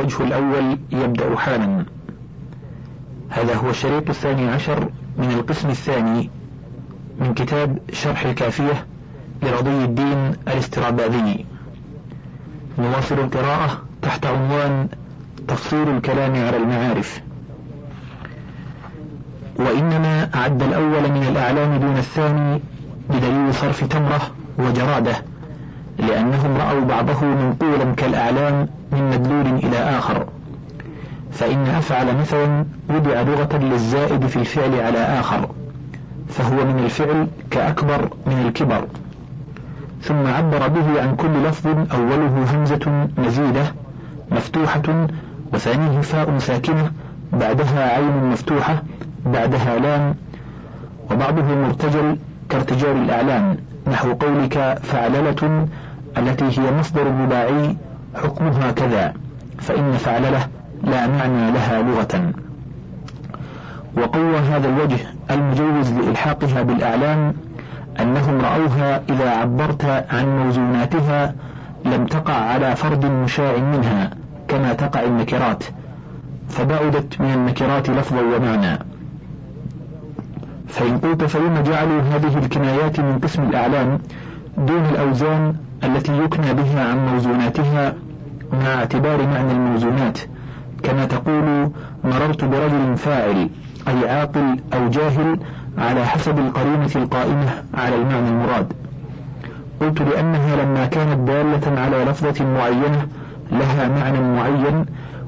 الوجه الأول يبدأ حالا. هذا هو الشريط الثاني عشر من القسم الثاني من كتاب شرح الكافية لرضي الدين الاستراباذي. نواصل القراءة تحت عنوان تفصيل الكلام على المعارف. وإنما أعد الأول من الأعلام دون الثاني بدليل صرف تمرة وجرادة لأنهم رأوا بعضه منقولا كالأعلام من مدلول إلى آخر. فإن أفعل مثلا وضع لغة للزائد في الفعل على آخر فهو من الفعل كأكبر من الكبر. ثم عبر به عن كل لفظ أوله همزة مزيدة مفتوحة وثانيه فاء ساكنة بعدها عين مفتوحة بعدها لام وبعضه مرتجل كارتجال الأعلام نحو قولك فعللة التي هي مصدر رباعي حكمها كذا فإن فعلله لا معنى لها لغة. وقوى هذا الوجه المجوز لإلحاقها بالأعلام أنهم رأوها إذا عبرت عن موزوناتها لم تقع على فرد مشاع منها كما تقع النكرات فبعدت من النكرات لفظا ومعنى. فإن قلت فلما جعلوا هذه الكنايات من قسم الأعلام دون الأوزان التي يكنى بها عن موزوناتها مع اعتبار معنى الموزونات كما تقول مررت برجل فاعل أي عاقل أو جاهل على حسب القرينة القائمة على المعنى المراد. قلت لأنها لما كانت دالة على لفظة معينة لها معنى معين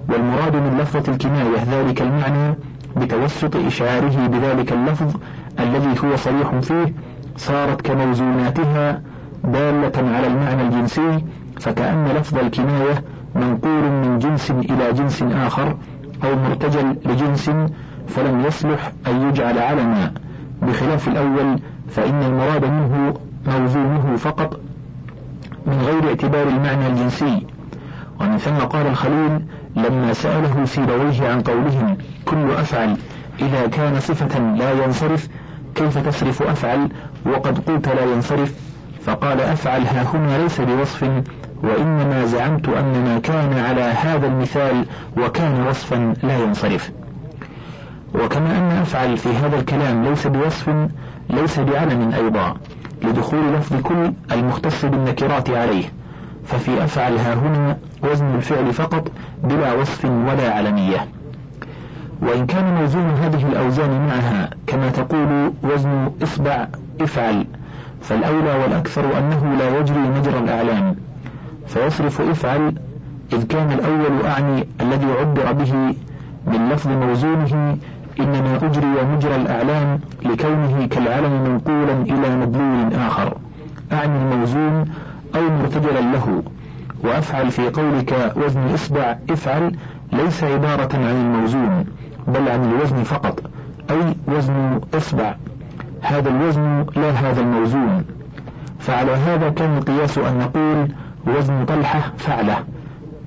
والمراد من لفظة الكناية ذلك المعنى بتوسط إشعاره بذلك اللفظ الذي هو صريح فيه صارت كموزوناتها دالة على المعنى الجنسي فكأن لفظ الكناية منقول من جنس إلى جنس آخر أو مرتجل لجنس فلم يصلح أن يجعل علما بخلاف الأول فإن المراد منه موزونه فقط من غير اعتبار المعنى الجنسي. ومن ثم قال الخليل لما سأله سيبويه عن قولهم كل أفعل إذا كان صفة لا ينصرف كيف تصرف أفعل؟ وقد قلت لا ينصرف. فقال أفعل ها هنا ليس بوصف وإنما زعمت أن ما كان على هذا المثال وكان وصفا لا ينصرف. وكما أن أفعل في هذا الكلام ليس بوصف ليس بعلم أيضا لدخول لفظ كل المختص بالنكرات عليه. ففي أفعل ها هنا وزن الفعل فقط بلا وصف ولا علمية. وإن كان موزون هذه الأوزان معها كما تقول وزن إصبع إفعل فالأولى والأكثر أنه لا يجري مجرى الأعلام. فيصرف إفعل إذ كان الأول أعني الذي عبر به من لفظ موزونه إنما أجري مجرى الأعلام لكونه كالعلم منقولا إلى مدلول آخر. أعني الموزون أو مرتجلا له. وأفعل في قولك وزن إصبع إفعل ليس عبارة عن الموزون. بل عن الوزن فقط أي وزن إصبع. هذا الوزن لا هذا الموزون. فعلى هذا كان القياس أن نقول وزن طلحة فعلة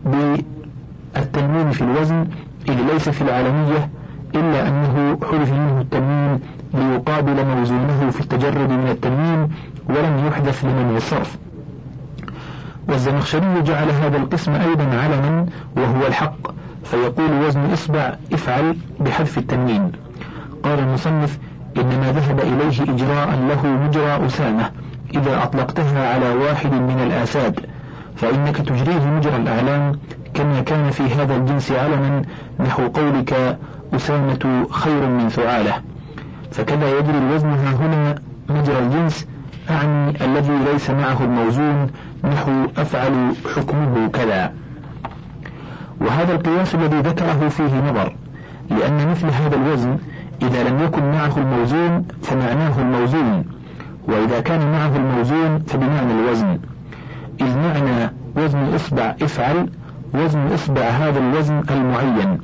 بالتنوين في الوزن إذ ليس في العالمية إلا أنه حذف منه التنوين ليقابل موزونه في التجرد من التنوين ولم يحدث لمن الصرف والزمخشري جعل هذا القسم أيضا علما وهو الحق فيقول وزن إصبع افعل بحذف التنوين قال المصنف إنما ذهب إليه إجراء له مجرى أسامة. إذا أطلقتها على واحد من الآساد فإنك تجريه مجرى الأعلام كما كان في هذا الجنس علما نحو قولك أسامة خير من ثعالة فكذا يجري الوزن ها هنا مجرى الجنس أعني الذي ليس معه الموزون نحو أفعل حكمه كذا. وهذا القياس الذي ذكره فيه نظر لأن مثل هذا الوزن إذا لم يكن معه الموزون فمعناه الموزون وإذا كان معه الموزون فبمعنى الوزن. إذ معنى وزن إصبع افعل وزن إصبع هذا الوزن المعين.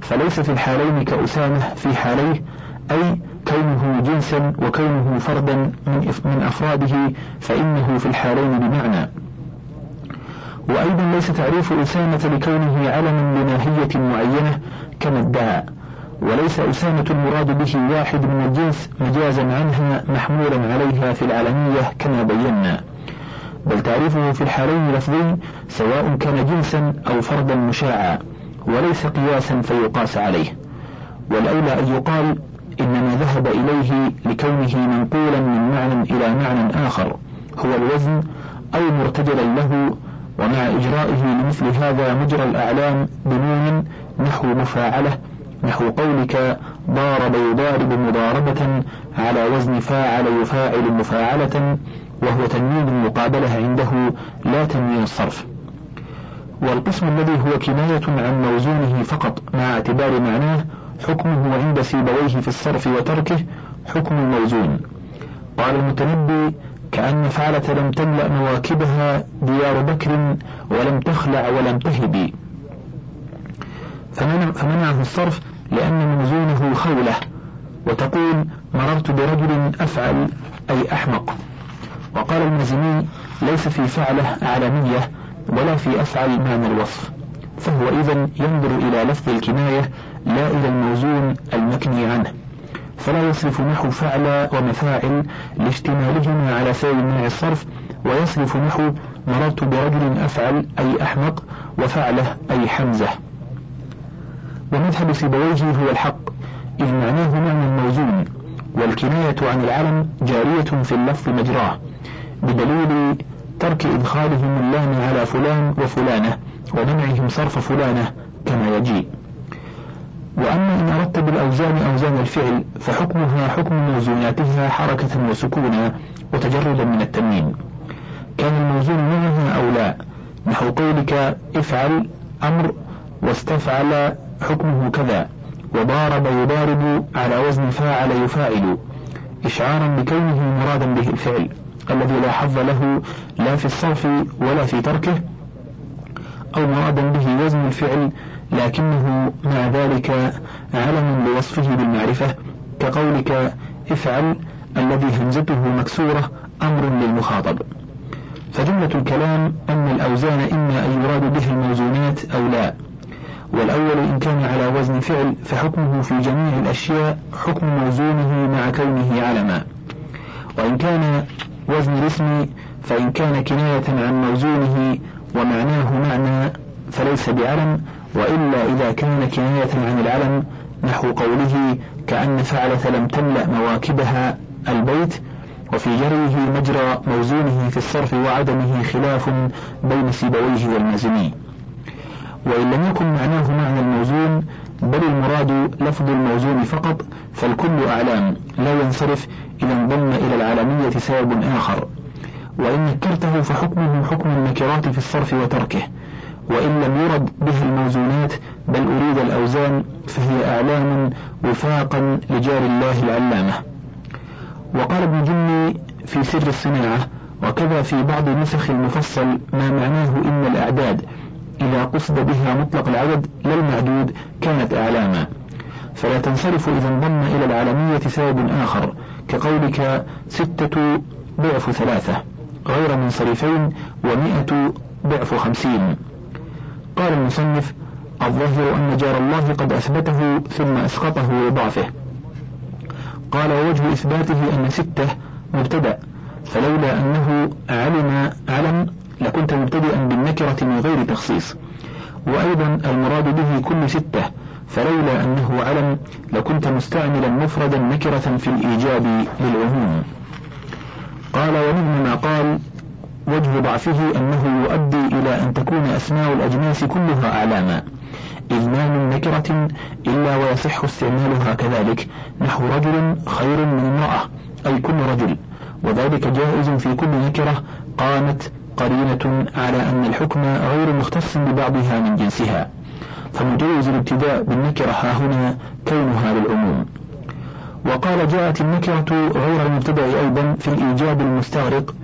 فليس في الحالين كأسامة في حاليه أي كونه جنسا وكونه فردا من أفراده فإنه في الحالين بمعنى. وأيضا ليس تعريف أسامة لكونه علما لناهية معينة كما ادعى وليس أسامة المراد به واحد من الجنس مجازا عنها محمولا عليها في العالمية كما بينا. بل تعريفه في الحالين لفظي سواء كان جنسا أو فردا مشاعا وليس قياسا فيقاس عليه. والأولى أن يقال إنما ذهب إليه لكونه منقولا من معنى إلى معنى آخر هو الوزن أو مرتجلا له ومع إجرائه لمثل هذا مجرى الأعلام بنون نحو مفاعلة نحو قولك ضارب يضارب مضاربة على وزن فاعل يفاعل مفاعلة وهو تنوين المقابلة عنده لا تنوين الصرف. والقسم الذي هو كناية عن موزونه فقط مع اعتبار معناه حكمه عند سيبويه في الصرف وتركه حكم الموزون. قال المتنبي كأن فعلة لم تملأ مواكبها ديار بكر ولم تخلع ولم تهب. فمنعه الصرف لأن موزونه خولة وتقول مررت برجل أفعل أي أحمق. وقال المزني ليس في فعلة أعلمية ولا في أفعل معنى الوصف. فهو إذا ينظر إلى لفظ الكناية لا إلى الموزون المكني عنه. فلا يصرف نحو فعل ومفاعل لاشتمالهما على سبب منع الصرف ويصرف نحو مررت برجل أفعل أي أحمق وفعله أي حمزة. ومذهب سيبويه هو الحق إذ معناه معنى الموزون والكناية عن العلم جارية في اللفظ مجراه بدليل ترك إدخالهم اللام على فلان وفلانة ومنعهم صرف فلانة كما يجيء وأما إن أردت بالأوزان أوزان الفعل فحكمها حكم موزوناتها حركة وسكونا وتجردا من التنوين كان الموزون معها أو لا؟ نحو قولك افعل أمر واستفعل حكمه كذا. وضارب يضارب على وزن فاعل يفاعل إشعارا بكونه مرادا به الفعل. الذي لا حظ له لا في الصرف ولا في تركه أو مرادا به وزن الفعل لكنه مع ذلك علم لوصفه بالمعرفة كقولك افعل الذي همزته مكسورة أمر للمخاطب. فجملة الكلام أن الأوزان إما أن يراد به الموزونات أو لا. والأول إن كان على وزن فعل فحكمه في جميع الأشياء حكم موزونه مع كونه علما. وإن كان وزن الاسم فإن كان كناية عن موزونه ومعناه معنى فليس بعلم وإلا إذا كان كناية عن العلم نحو قوله كأن فعلة لم تملأ مواكبها البيت وفي جريه مجرى موزونه في الصرف وعدمه خلاف بين سيبويه والمازني. وإن لم يكن معناه معنى الموزون بل المراد لفظ الموزون فقط فالكل أعلام لا ينصرف إذا انضم إلى العالمية سبب آخر. وإن نكرته فحكمه حكم النكرات في الصرف وتركه. وإن لم يرد به الموزونات بل أريد الأوزان فهي أعلام وفاقا لجار الله العلامة. وقال ابن جني في سر الصناعة وكذا في بعض نسخ المفصل ما معناه إن الأعداد إذا قصد بها مطلق العدد لا المعدود كانت أعلاما فلا تنصرف إذا انضم إلى العالمية سبب آخر كقولك ستة ضعف ثلاثة غير منصرفين ومئة ضعف خمسين. قال المصنف الظاهر أن جار الله قد أثبته ثم أسقطه لضعفه. قال ووجه إثباته أن ستة مبتدأ فلولا أنه علم علم لكنت مبتدئا بالنكرة من غير تخصيص. وأيضا المراد به كل ستة فلولا أنه علم لكنت مستعملا مفردا نكرة في الإيجاب للعموم. قال ومنه ما قال وجه ضعفه أنه يؤدي إلى أن تكون أسماء الأجناس كلها أعلاما. إذ ما من نكرة إلا ويصح استعمالها كذلك نحو رجل خير من امرأة أي كل رجل. وذلك جائز في كل نكرة قامت قرينة على أن الحكم غير مختص ببعضها من جنسها. فمجوز الابتداء بالنكرة ها هنا كونها للعموم وقال جاءت النكرة غير المبتدأ أيضا في الإيجاب المستغرق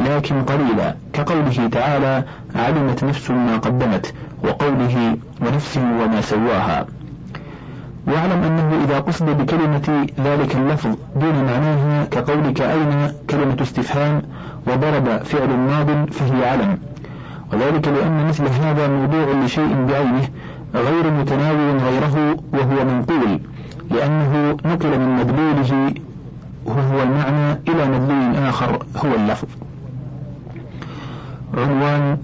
لكن قليلا. كقوله تعالى علمت نفس ما قدمت وقوله ونفس وما سواها. واعلم أنه إذا قصد بكلمة ذلك اللفظ دون معناها كقولك أين كلمة استفهام وضرب فعل ماض فهي علم. وذلك لأن مثل هذا موضوع لشيء بعينه غير متناول غيره وهو منقول لأنه نقل من مدلوله وهو المعنى إلى مدلول آخر هو اللفظ. عنوان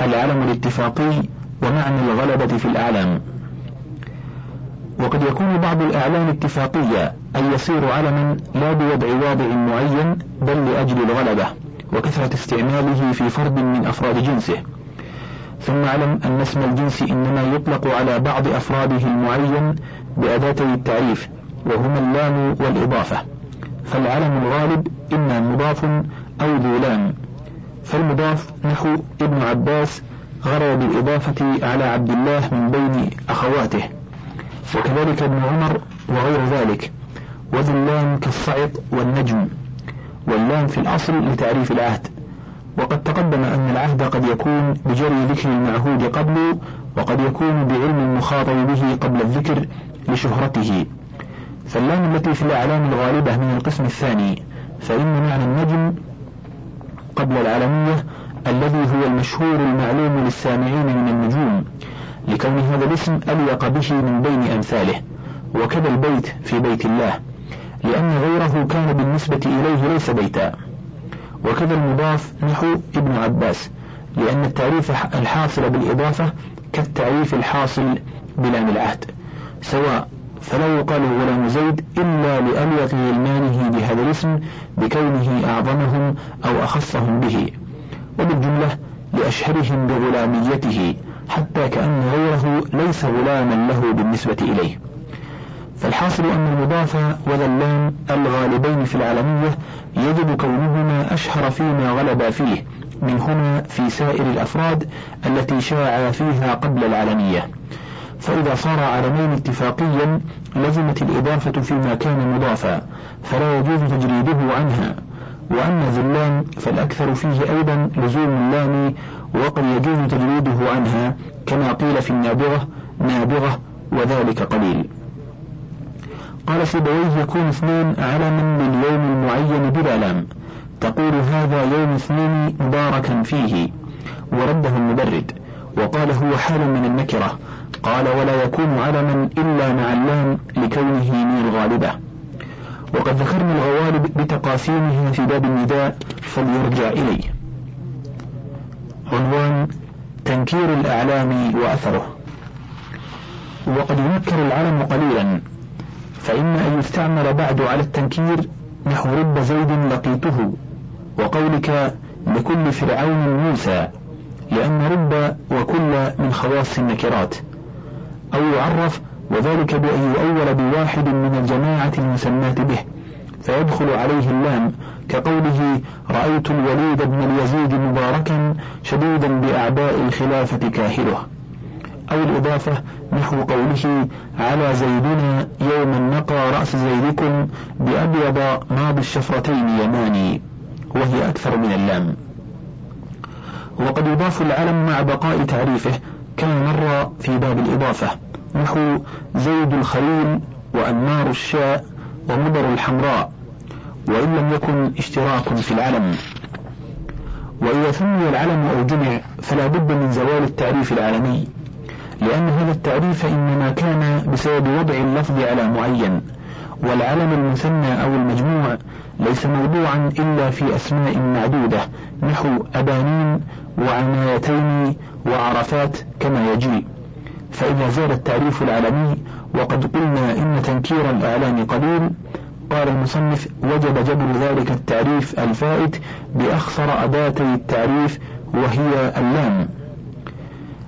العلم الاتفاقي ومعنى الغلبة في الأعلام. وقد يكون بعض الأعلام اتفاقية أن يصير علما لا بوضع واضع معين بل لأجل الغلبة وكثرة استعماله في فرد من أفراد جنسه. ثم اعلم أن اسم الجنس إنما يطلق على بعض أفراده المعين بأداتي التعريف وهما اللام والإضافة. فالعلم الغالب إما مضاف أو ذو لام. فالمضاف نحو ابن عباس غرى بالإضافة على عبد الله من بين أخواته. وكذلك ابن عمر وغير ذلك. وذو اللام كالصعق والنجم. واللام في الأصل لتعريف العهد. وقد تقدم أن العهد قد يكون بجري ذكر المعهود قبله وقد يكون بعلم المخاطب به قبل الذكر لشهرته. فاللام التي في الأعلام الغالبة من القسم الثاني فإن معنى النجم قبل العالمية الذي هو المشهور المعلوم للسامعين من النجوم لكون هذا الاسم أليق به من بين أمثاله وكذا البيت في بيت الله لأن غيره كان بالنسبة إليه ليس بيتا. وكذا المضاف نحو ابن عباس لأن التعريف الحاصل بالإضافة كالتعريف الحاصل بلام العهد سواء فلا يقال غلام زيد إلا لأليق غلمانه بهذا الاسم بكونه أعظمهم أو أخصهم به. وبالجملة لأشهرهم بغلاميته حتى كأن غيره ليس غلاما له بالنسبة إليه. فالحاصل أن المضاف وذلان الغالبين في العالمية يجب كونهما أشهر فيما غلب فيه منهما في سائر الأفراد التي شاع فيها قبل العالمية. فإذا صار علمين اتفاقيا لزمت الإضافة فيما كان مضافا فلا يجوز تجريده عنها. وأما ذلان فالأكثر فيه أيضا لزوم اللام وقد يجوز تجريده عنها كما قيل في النابغة نابغة وذلك قليل. قال سيبويه يكون اثنين علما لليوم المعين بلا لام. تقول هذا يوم اثنين مباركا فيه. ورده المبرد. وقال هو حال من النكرة. قال ولا يكون علما إلا مع اللام لكونه من الغالبة وقد ذكرنا الغوالب بتقاسيمها في باب النداء فليرجع إليه. عنوان تنكير الأعلام وأثره. وقد ينكر العلم قليلا فإما أن يستعمل بعد على التنكير نحو رب زيد لقيته وقولك لكل فرعون موسى لأن رب وكل من خواص النكرات. أو يعرف وذلك بأن يؤول بواحد من الجماعة المسماة به. فيدخل عليه اللام كقوله رأيت الوليد بن اليزيد مباركا شديدا بأعباء الخلافة كاهله. أو الإضافة نحو قوله على زيدنا يوم نقى رأس زيدكم بأبيض ماضي الشفرتين يماني. وهي أكثر من اللام. وقد يضاف العلم مع بقاء تعريفه كما مر في باب الإضافة. نحو زيد الخليل وأنمار الشاء ومضر الحمراء وإن لم يكن اشتراك في العلم. وإذا سمي العلم أو جمع فلا بد من زوال التعريف العالمي لأن هذا التعريف إنما كان بسبب وضع اللفظ على معين والعلم المثنى أو المجموع ليس موضوعا إلا في أسماء معدودة نحو أبانين وعنايتين وعرفات كما يجي فإذا زال التعريف العالمي وقد قلنا إن تنكير الإعلام قليل قال المصنف وجب جبر ذلك التعريف الفائت بأخصر أداتي التعريف وهي اللام.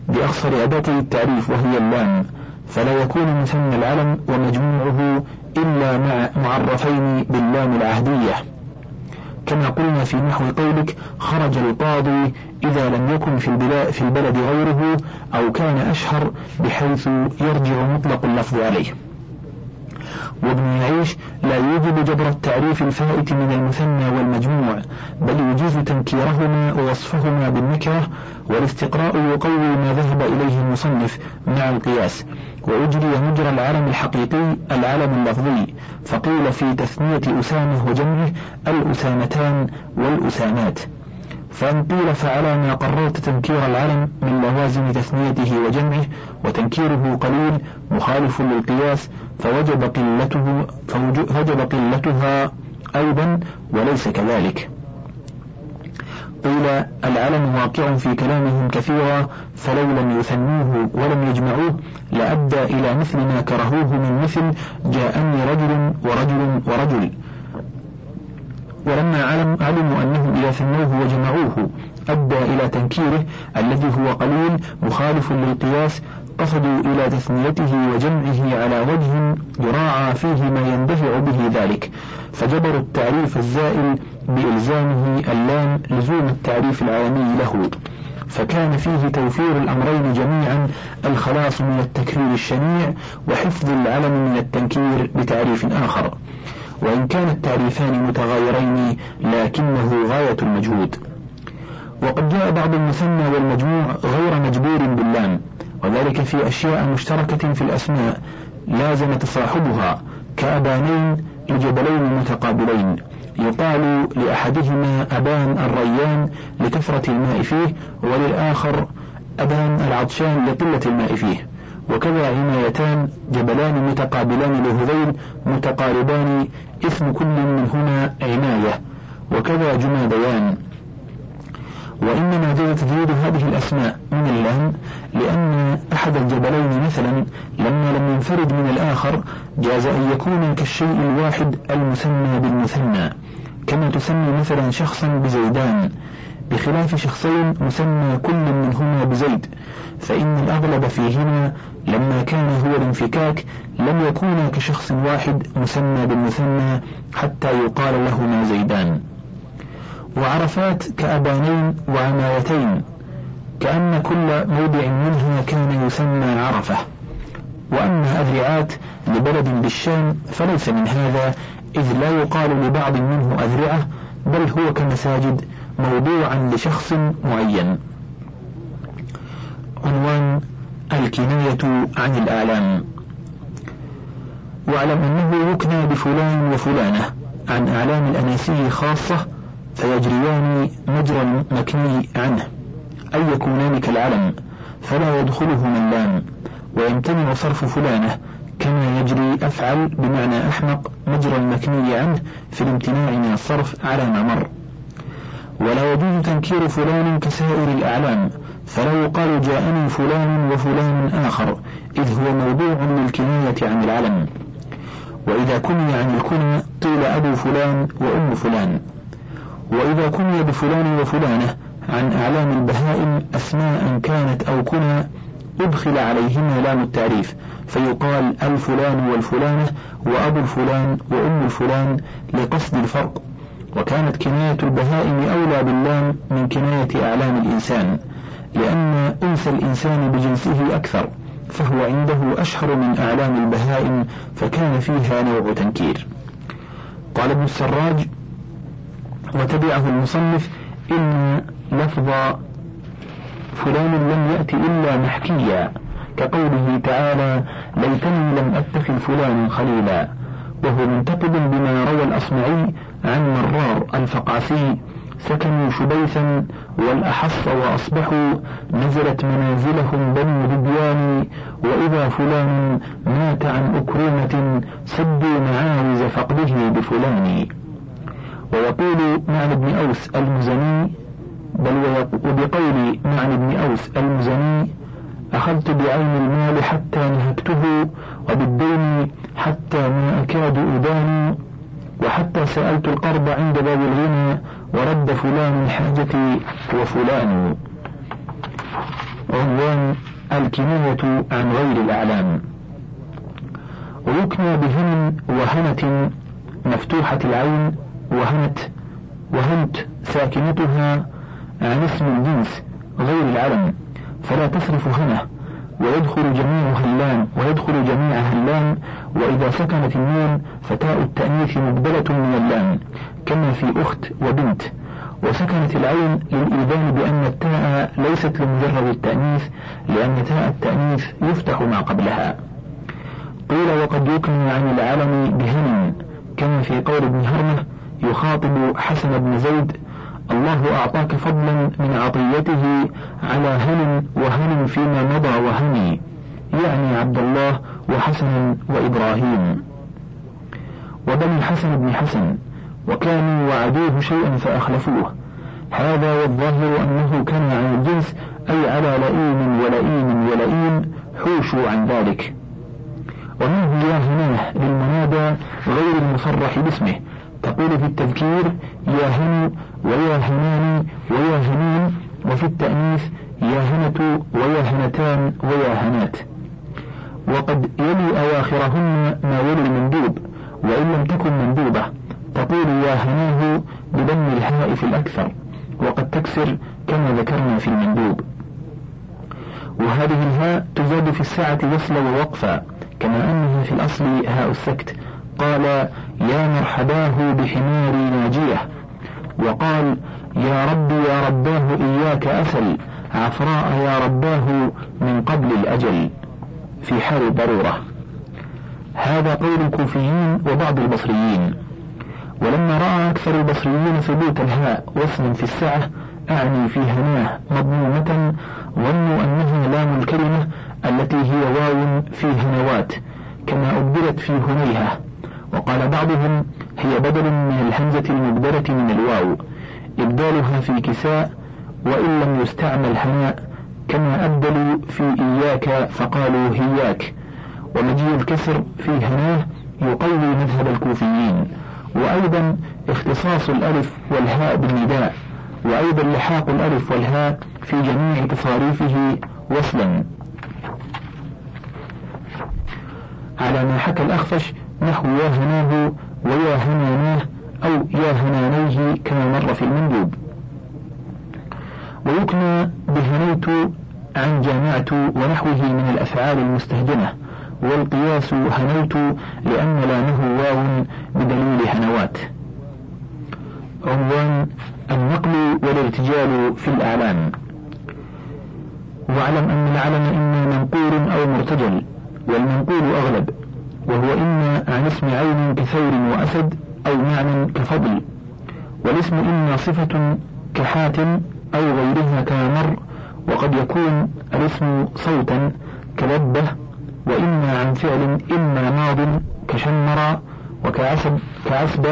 بأخصر أداتي التعريف وهي اللام. فلا يكون مثنى العلم ومجموعه إلا مع معرفين باللام العهدية. كما قلنا في نحو قولك خرج القاضي إذا لم يكن في البلاد, في البلد غيره أو كان أشهر بحيث يرجع مطلق اللفظ عليه. وابن يعيش لا يوجب جبر التعريف الفائت من المثنى والمجموع بل يجيز تنكيرهما ووصفهما بالنكرة والاستقراء يقوي ما ذهب إليه المصنف مع القياس. وأجري مجرى العلم الحقيقي العلم اللفظي فقيل في تثنية أسامة وجمعه الأسامتان والأسامات. فإن قيل فعلى ما قررت تنكير العلم من لوازم تثنيته وجمعه وتنكيره قليل مخالف للقياس فوجب قلته فوجب قلتها أيضا وليس كذلك. قيل العلم واقع في كلامهم كثيرا فلو لم يثنوه ولم يجمعوه لأدى إلى مثل ما كرهوه من مثل جاءني رجل ورجل ورجل. ولما علم علموا أنهم إذا ثنوه وجمعوه أدى إلى تنكيره الذي هو قليل مخالف للقياس قصدوا إلى تثنيته وجمعه على وجه يراعى فيه ما يندفع به ذلك. فجبروا التعريف الزائل بإلزامه اللام لزوم التعريف العالمي له. فكان فيه توفير الأمرين جميعا الخلاص من التكرير الشنيع وحفظ العلم من التنكير بتعريف آخر. وإن كان التعريفان متغايرين لكنه غاية المجهود. وقد جاء بعض المثنى والمجموع غير مجبور باللام وذلك في أشياء مشتركة في الأسماء لازم تصاحبها كأبانين لجبلين متقابلين. يقال لأحدهما أبان الريان لكثرة الماء فيه وللآخر أبان العطشان لقلة الماء فيه. وكذا عنايتان جبلان متقابلان لهذيل متقاربان اسم كل منهما عناية وكذا جماديان وإنما جاء تجريد هذه الأسماء من اللام لأن أحد الجبلين مثلا لما لم ينفرد من الآخر جاز أن يكون كالشيء الواحد المسمى بالمثنى كما تسمي مثلا شخصا بزيدان. بخلاف شخصين مسمى كل منهما بزيد فإن الأغلب فيهما لما كان هو الانفكاك لم يكونا كشخص واحد مسمى بالمثنى حتى يقال لهما زيدان. وعرفات كأبانين وعمايتين كأن كل موضع منها كان يسمى عرفة. وأما أذرعات لبلد بالشام فليس من هذا إذ لا يقال لبعض منه أذرعة بل هو كمساجد موضوعا لشخص معين. عنوان الكناية عن الآلام. واعلم أنه يكنى بفلان وفلانة عن أعلام الأناسي خاصة فيجريان مجرى المكني عنه. أي يكونان كالعلم فلا يدخلهما اللام ويمتنع صرف فلانة كما يجري أفعل بمعنى أحمق مجرى المكني عنه في الامتناع من الصرف على ما مر. ولا يجوز تنكير فلان كسائر الأعلام فلا يقال جاءني فلان وفلان آخر إذ هو موضوع للكناية عن العلم. وإذا كني عن الكنى قيل أبو فلان وأم فلان. وإذا كني بفلان وفلانة عن أعلام البهائم أسماء كانت أو كنى أدخل عليهما لام التعريف فيقال الفلان والفلانة وأبو الفلان وأم الفلان لقصد الفرق. وكانت كناية البهائم أولى باللام من كناية أعلام الإنسان لأن أنثى الإنسان بجنسه أكثر فهو عنده أشهر من أعلام البهائم فكان فيها نوع تنكير. قال ابن السراج وتبعه المصنف إن لفظ فلان لم يأتي إلا محكيا كقوله تعالى ليتني لم أتخذ فلانا خليلا وهو منتقد بما روى الأصمعي عن مرار الفقعسي سكنوا شبيثا والأحص وأصبحوا نزلت منازلهم بنو ذبيان وإذا فلان مات عن أكرمة سدوا معاوز فقده بفلان. ويقول معنى بن أوس المزني بل وبقول معنى بن أوس المزني أخذت بعين المال حتى نهكته وبالدين حتى ما أكاد أداني. وحتى سألت القرض عند باب الغنى ورد فلان حاجتي وفلان عنوان الكناية عن غير الأعلام. ويكنى بهن وهنة مفتوحة العين وهنت وهنت ساكنتها عن اسم الجنس غير العلم فلا تصرف هنة ويدخل جميعها اللام ويدخل جميعها اللام وإذا سكنت النون فتاء التأنيث مبدلة من اللام كما في أخت وبنت. وسكنت العين للإيذان بأن التاء ليست لمجرد التأنيث لأن تاء التأنيث يفتح ما قبلها. قيل وقد يكن عن العلم بهن كما في قول ابن هرمه يخاطب حسن بن زيد الله أعطاك فضلا من عطيته على هن وهن فيما مضى وهني يعني عبد الله وحسن وإبراهيم. وبني حسن بن حسن وكانوا وعدوه شيئا فأخلفوه. هذا والظاهر أنه كان عن الجنس أي على لئيم ولئيم ولئيم حوشوا عن ذلك. ومنه يا هناه للمنادى غير المصرح باسمه تقول في التذكير يا هني ويا هناني ويا هنين وفي التأنيث يا هنة ويا هنتان ويا هنات وقد يلي أواخرهن ما يلي المندوب وإن لم تكن مندوبة تقول يا هناه بدم الهاء في الأكثر وقد تكسر كما ذكرنا في المندوب. وهذه الهاء تزاد في الساعة وصلا ووقفا كما أنها في الأصل هاء السكت. قال يا مرحباه بحمار ناجية. وقال يا رب يا رباه إياك أسل عفراء يا رباه من قبل الأجل. في حال الضرورة. هذا قول الكوفيين وبعض البصريين. ولما رأى أكثر البصريين ثبوت الهاء وصلا في السعة أعني في هناه مضمومة ظنوا أنها لام الكلمة التي هي واو في هنوات كما أبدلت في هنيهة. وقال بعضهم هي بدل من الهمزة المبدلة من الواو إبدالها في كساء وإن لم يستعمل هناء كما أبدلوا في إياك فقالوا هياك ومجيء الكسر في هناه يقوي مذهب الكوفيين وأيضا اختصاص الألف والهاء بالنداء وأيضا لحاق الألف والهاء في جميع تصاريفه وصلا. على ما حكى الأخفش نحو يا هناه ويا هناناه أو يا هنانيه كما مر في المندوب. ويكنى بهنيت عن جامعت ونحوه من الأفعال المستهجنة والقياس هنيت لأن لامه واو بدليل هنوات. عنوان النقل والارتجال في الأعلام. واعلم أن العلم إما منقول أو مرتجل والمنقول أغلب. وهو إما عن اسم عين كثور وأسد أو معنى كفضل والاسم إما صفة كحاتم أو غيرها كمر وقد يكون الاسم صوتا كلبة وإما عن فعل إما ماض كشمر وكعسب كعسب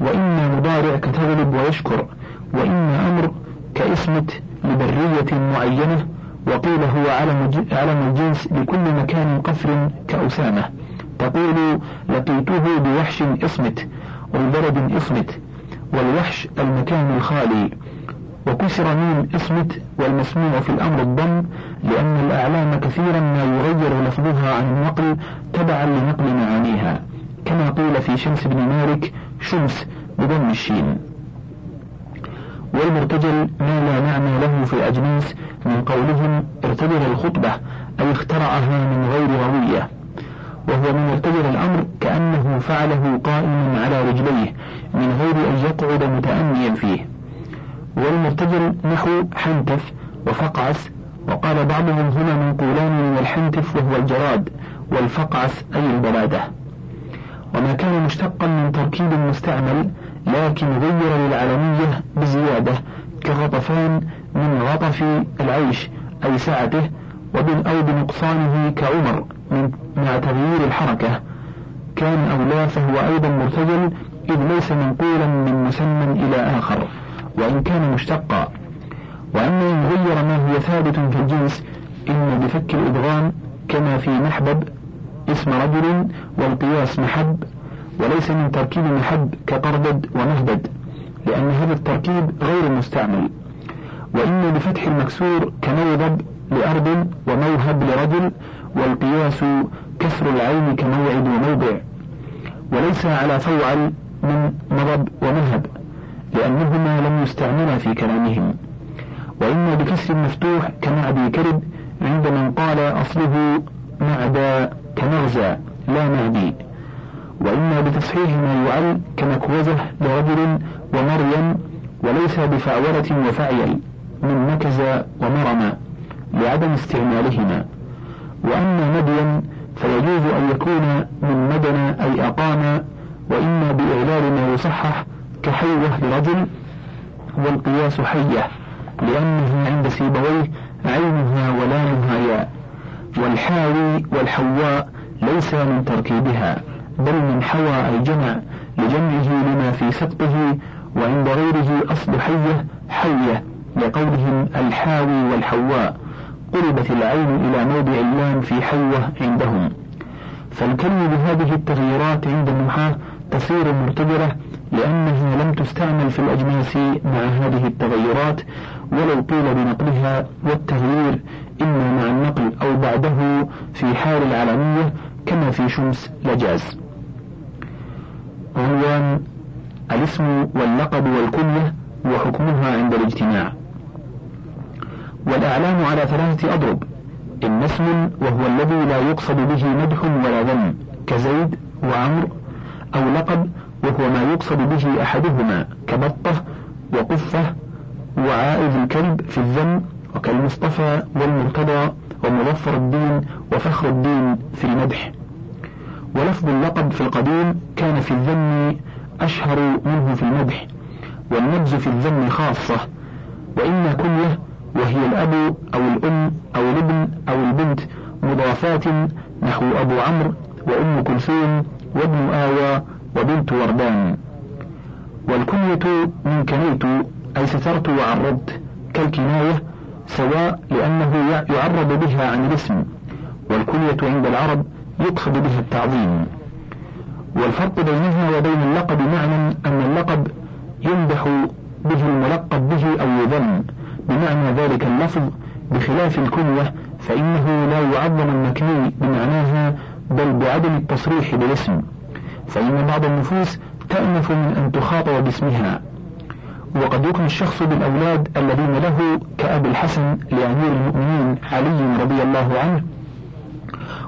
وإما مضارع كتغلب ويشكر وإما أمر كاسمت لبرية معينة وقيل هو علم علم الجنس لكل مكان قفر كأسامة. تقول لقيته بوحش اصمت وبلد اصمت والوحش المكان الخالي. وكسر ميم اصمت والمسموع في الأمر الضم لأن الأعلام كثيرا ما يغير لفظها عن النقل تبعا لنقل معانيها. كما قيل في شمس بن مالك شمس بضم الشين. والمرتجل ما لا معنى له في الأجناس من قولهم ارتجل الخطبة أي اخترعها من غير روية وهو من ارتجل الأمر كأنه فعله قائما على رجليه من غير أن يقعد متأنيا فيه. والمرتجل نحو حنتف وفقعس وقال بعضهم هنا منقولان من الحنتف وهو الجراد والفقعس أي البلادة. وما كان مشتقا من تركيب مستعمل لكن غير للعلمية بزيادة كغطفان من غطف العيش أي سعته وبن أو بنقصانه كعمر مع تغيير الحركة. كان أو لا فهو أيضا مرتجل إذ ليس منقولا من مسمى إلى آخر وإن كان مشتقا. وأما إن غير ما هو ثابت في الجنس إن بفك الإدغام كما في محبب اسم رجل والقياس محب وليس من تركيب محب كقردد ومهبد لأن هذا التركيب غير مستعمل. وإن بفتح المكسور كموضب لأرض وموهب لرجل والقياس كسر العين كموعد وموضع. وليس على فوعل من مضب ومهب لأنهما لم يستعملا في كلامهم. وإما بكسر مفتوح كمعدي كرب عند من قال أصله معدى كمغزى لا معدي. وإما بتصحيح ما يعل كمكوزة لرجل ومريم وليس بفعولة وفعيل من مكز ومرم لعدم استعمالهما. وأما مدين فيجوز أن يكون من مدن أي أقام وإما بإعلال ما يصحح كحيوة لرجل والقياس حية لأنه عند سيبويه عينها ولامها ياء والحاوي والحواء ليس من تركيبها. بل من حوى أي جمع لجمعه لما في سقطه وعند غيره أصل حية حية لقولهم الحاوي والحواء قلبت العين إلى موضع اللام في حية عندهم. فالكلمة بهذه التغييرات عند النحاة تصير مرتبرة لأنها لم تستعمل في الأجناس مع هذه التغيرات ولو قيل بنقلها والتغيير إما مع النقل أو بعده في حال العلمية كما في شمس لجاز. عنوان الاسم واللقب والكنية وحكمها عند الاجتماع. والأعلام على ثلاثة أضرب. إما اسم وهو الذي لا يقصد به مدح ولا ذم كزيد وعمر أو لقب وهو ما يقصد به أحدهما كبطة وقفة وعائذ الكلب في الذم وكالمصطفى والمرتضى ومظفر الدين وفخر الدين في المدح. ولفظ اللقب في القديم كان في الذم أشهر منه في المدح والنبز في الذم خاصة وإما كنية وهي الأب أو الأم أو الابن أو البنت مضافات نحو أبو عمرو وأم كلثوم وابن آوى وبنت وردان. والكنية من كنيت أي سترت وعرضت كالكناية سواء لأنه يعرض بها عن الاسم والكنية عند العرب يقصد بها التعظيم. والفرق بينها وبين اللقب معنى أن اللقب يمدح به الملقب به أو يذم بمعنى ذلك اللفظ بخلاف الكنية فإنه لا يعظم المكني بمعناها بل بعدم التصريح بالاسم. فإن بعض النفوس تأنف من أن تخاطب باسمها. وقد يكن الشخص بالأولاد الذين له كأبي الحسن لأمير المؤمنين علي رضي الله عنه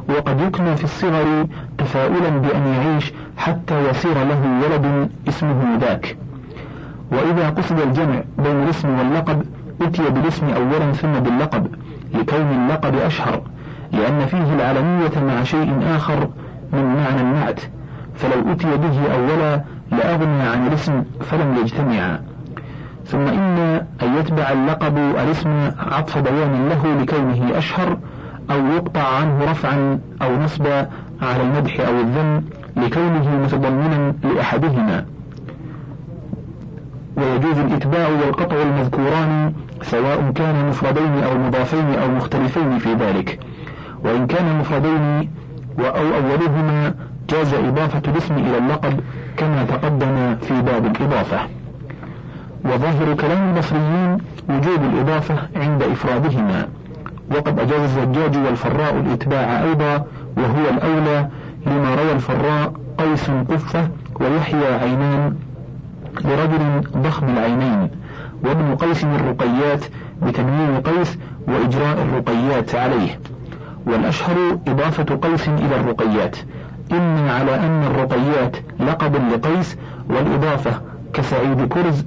وقد يكنى في الصغر تفاؤلا بأن يعيش حتى يصير له ولد اسمه ذاك وإذا قصد الجمع بين الاسم واللقب أتي بالاسم أولا ثم باللقب لكون اللقب أشهر لأن فيه العالمية مع شيء آخر من معنى النعت فلو أتي به أولا لأغنى عن الاسم فلم يجتمعا. ثم إن أن يتبع اللقب الاسم عطف بيان له لكونه أشهر أو يقطع عنه رفعا أو نصبا على المدح أو الذم لكونه متضمنا لأحدهما. ويجوز الإتباع والقطع المذكوران سواء كان مفردين أو مضافين أو مختلفين في ذلك. وإن كان مفردين أو أولهما جاز إضافة الاسم إلى اللقب كما تقدم في باب الإضافة. وظاهر كلام البصريين وجوب الإضافة عند إفرادهما. وقد أجاز الزجاج والفراء الإتباع أيضا وهو الأولى لما روى الفراء قيس قفة ويحيى عينان لرجل ضخم العينين وابن قيس الرقيات بتنوين قيس وإجراء الرقيات عليه. والأشهر إضافة قيس إلى الرقيات إما على أن الرقيات لقب لقيس والإضافة كسعيد كرز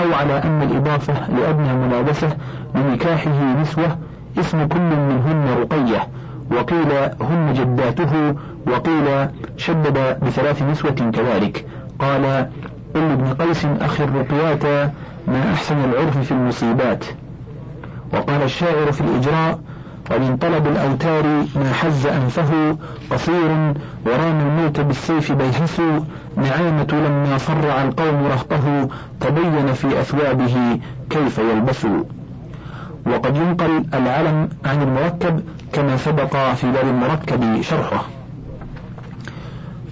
أو على أن الإضافة لأدنى ملابسة لنكاحه نسوة اسم كل منهن رقية. وقيل هن جداته وقيل شدد بثلاث نسوة كذلك. قال قل ابن قيس أخي الرقيات ما أحسن العرف في المصيبات. وقال الشاعر في الإجراء ومن طلب الأوتار ما حز أنفه قصير ورام الموت بالسيف بيهس. نعامة لما صرع القوم رهطه تبين في أثوابه كيف يلبس. وقد ينقل العلم عن المركب كما سبق في باب المركب شرحه.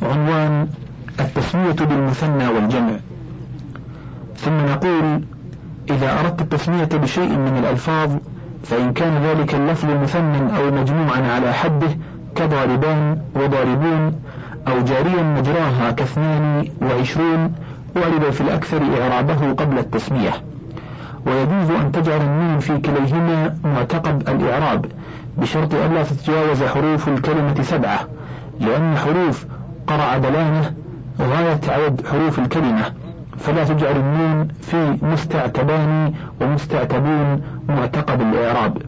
عنوان التسمية بالمثنى والجمع. ثم نقول إذا أردت التسمية بشيء من الألفاظ فإن كان ذلك اللفظ مثنى أو مجموعا على حده كضاربان وضاربون أو جاريا مجراها كاثنان وعشرون أعرب في الأكثر إعرابه قبل التسمية. ويجوز أن تجعل النون في كليهما معتقد الإعراب بشرط ألا تتجاوز حروف الكلمة سبعة لأن حروف قرع دلانة غاية عدد حروف الكلمة فلا تجعل النون في مستعتبان ومستعتبون معتقد الإعراب.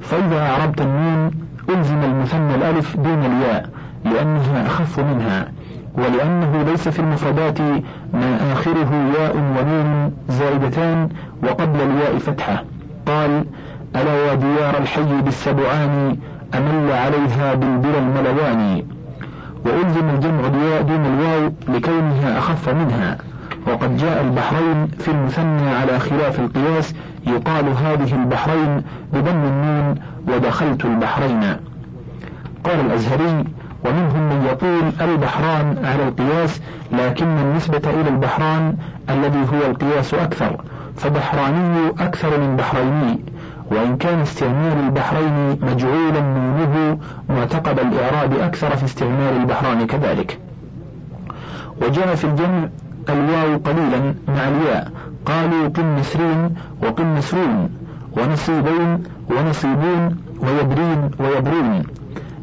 فإذا أعربت النون ألزم المثنى الألف دون الياء لأنها أخف منها. ولأنه ليس في المفردات ما آخره ياء ونون زائدتان وقبل الياء فتحة. قال ألا يا ديار الحي بالسبعان أمل عليها بالبلى الملوان. وألزم الجمع الياء دون الواو لكونها أخف منها. وقد جاء البحرين في المثنى على خلاف القياس يقال هذه البحرين بضم النون ودخلت البحرين. قال الأزهري ومنهم من يقول البحران على القياس لكن النسبة إلى البحران الذي هو القياس أكثر فبحراني أكثر من بحريني وإن كان استعمال البحرين مجعولا نونه معتقد الإعراب أكثر في استعمال البحران كذلك. وجاء في الجمع الواو قليلا مع الياء قالوا قنسرين وقنسرون ونصيبين ونصيبون ويبرين ويبرون.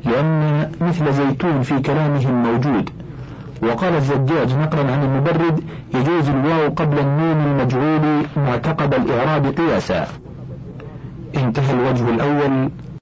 لأن مثل زيتون في كلامهم موجود وقال الزجاج نقلا عن المبرد يجوز الواو قبل النون المجعول معتقب الإعراب قياسا. انتهى الوجه الأول.